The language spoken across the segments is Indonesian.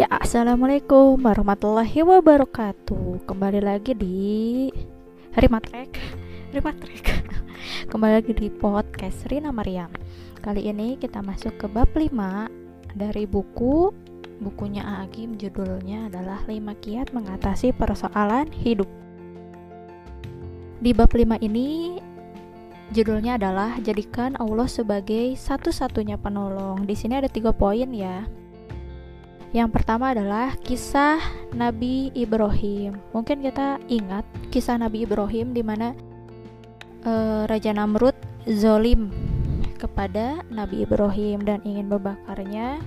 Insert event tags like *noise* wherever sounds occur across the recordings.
Ya, assalamualaikum warahmatullahi wabarakatuh. Kembali lagi di Rimatrek, Rimatrek. *laughs* Kembali lagi di podcast Rina Mariam. Kali ini kita masuk ke bab 5 dari buku bukunya Agim judulnya adalah 5 kiat mengatasi persoalan hidup. Di bab 5 ini judulnya adalah jadikan Allah sebagai satu-satunya penolong. Di sini ada tiga poin ya. Yang pertama adalah kisah Nabi Ibrahim. Mungkin kita ingat kisah Nabi Ibrahim di mana uh, Raja Namrud zolim kepada Nabi Ibrahim dan ingin membakarnya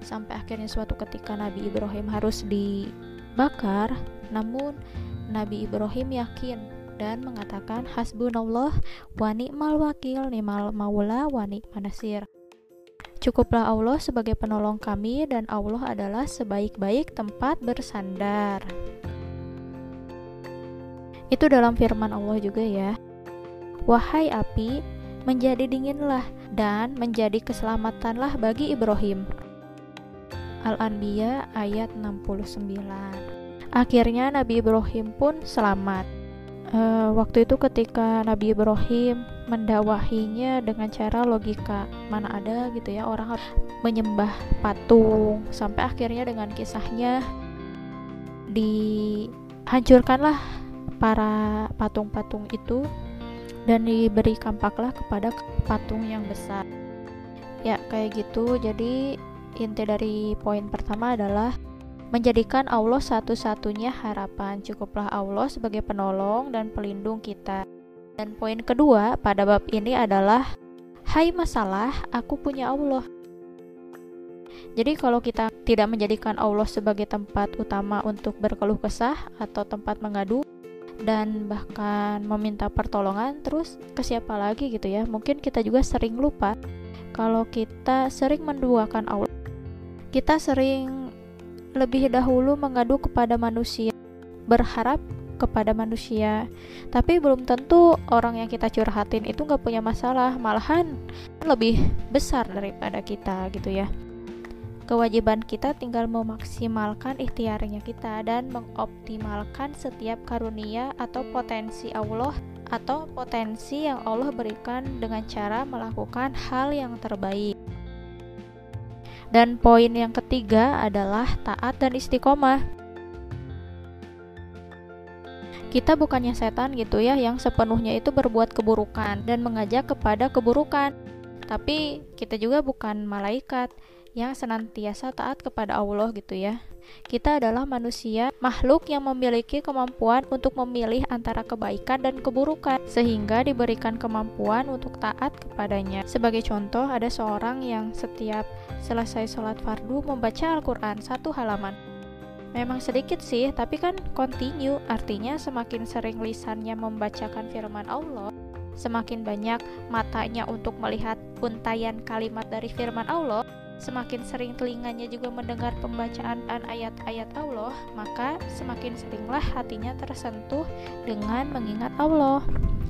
sampai akhirnya suatu ketika Nabi Ibrahim harus dibakar. Namun Nabi Ibrahim yakin dan mengatakan hasbunallah wa ni'mal wakil ni'mal maula wa ni'man nasir. Cukuplah Allah sebagai penolong kami dan Allah adalah sebaik-baik tempat bersandar. Itu dalam firman Allah juga ya. Wahai api, menjadi dinginlah dan menjadi keselamatanlah bagi Ibrahim. Al-Anbiya ayat 69. Akhirnya Nabi Ibrahim pun selamat uh, waktu itu ketika Nabi Ibrahim mendakwahinya dengan cara logika mana ada gitu ya orang harus menyembah patung sampai akhirnya dengan kisahnya dihancurkanlah para patung-patung itu dan diberi kampaklah kepada patung yang besar ya kayak gitu jadi inti dari poin pertama adalah menjadikan Allah satu-satunya harapan. Cukuplah Allah sebagai penolong dan pelindung kita. Dan poin kedua pada bab ini adalah Hai masalah, aku punya Allah. Jadi kalau kita tidak menjadikan Allah sebagai tempat utama untuk berkeluh kesah atau tempat mengadu dan bahkan meminta pertolongan terus ke siapa lagi gitu ya. Mungkin kita juga sering lupa kalau kita sering menduakan Allah. Kita sering lebih dahulu mengadu kepada manusia, berharap kepada manusia, tapi belum tentu orang yang kita curhatin itu nggak punya masalah, malahan lebih besar daripada kita gitu ya. Kewajiban kita tinggal memaksimalkan ikhtiarnya kita dan mengoptimalkan setiap karunia atau potensi Allah atau potensi yang Allah berikan dengan cara melakukan hal yang terbaik. Dan poin yang ketiga adalah taat dan istiqomah. Kita bukannya setan gitu ya yang sepenuhnya itu berbuat keburukan dan mengajak kepada keburukan. Tapi kita juga bukan malaikat yang senantiasa taat kepada Allah gitu ya. Kita adalah manusia, makhluk yang memiliki kemampuan untuk memilih antara kebaikan dan keburukan, sehingga diberikan kemampuan untuk taat kepadanya. Sebagai contoh, ada seorang yang setiap selesai sholat fardu membaca Al-Quran satu halaman. Memang sedikit sih, tapi kan continue, artinya semakin sering lisannya membacakan firman Allah, semakin banyak matanya untuk melihat untayan kalimat dari firman Allah, semakin sering telinganya juga mendengar pembacaan ayat-ayat Allah, maka semakin seringlah hatinya tersentuh dengan mengingat Allah.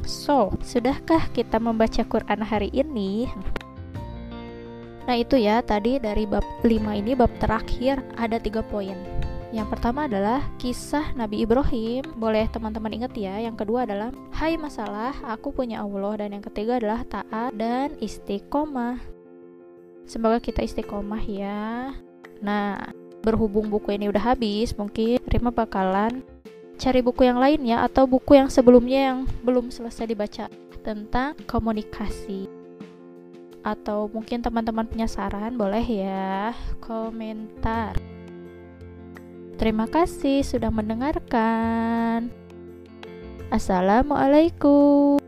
So, sudahkah kita membaca Quran hari ini? Nah itu ya, tadi dari bab 5 ini bab terakhir ada tiga poin. Yang pertama adalah kisah Nabi Ibrahim. Boleh teman-teman ingat ya. Yang kedua adalah Hai masalah, aku punya Allah. Dan yang ketiga adalah taat dan istiqomah. Semoga kita istiqomah ya. Nah, berhubung buku ini udah habis, mungkin Rima bakalan cari buku yang lain ya atau buku yang sebelumnya yang belum selesai dibaca tentang komunikasi. Atau mungkin teman-teman punya saran, boleh ya komentar. Terima kasih sudah mendengarkan. Assalamualaikum.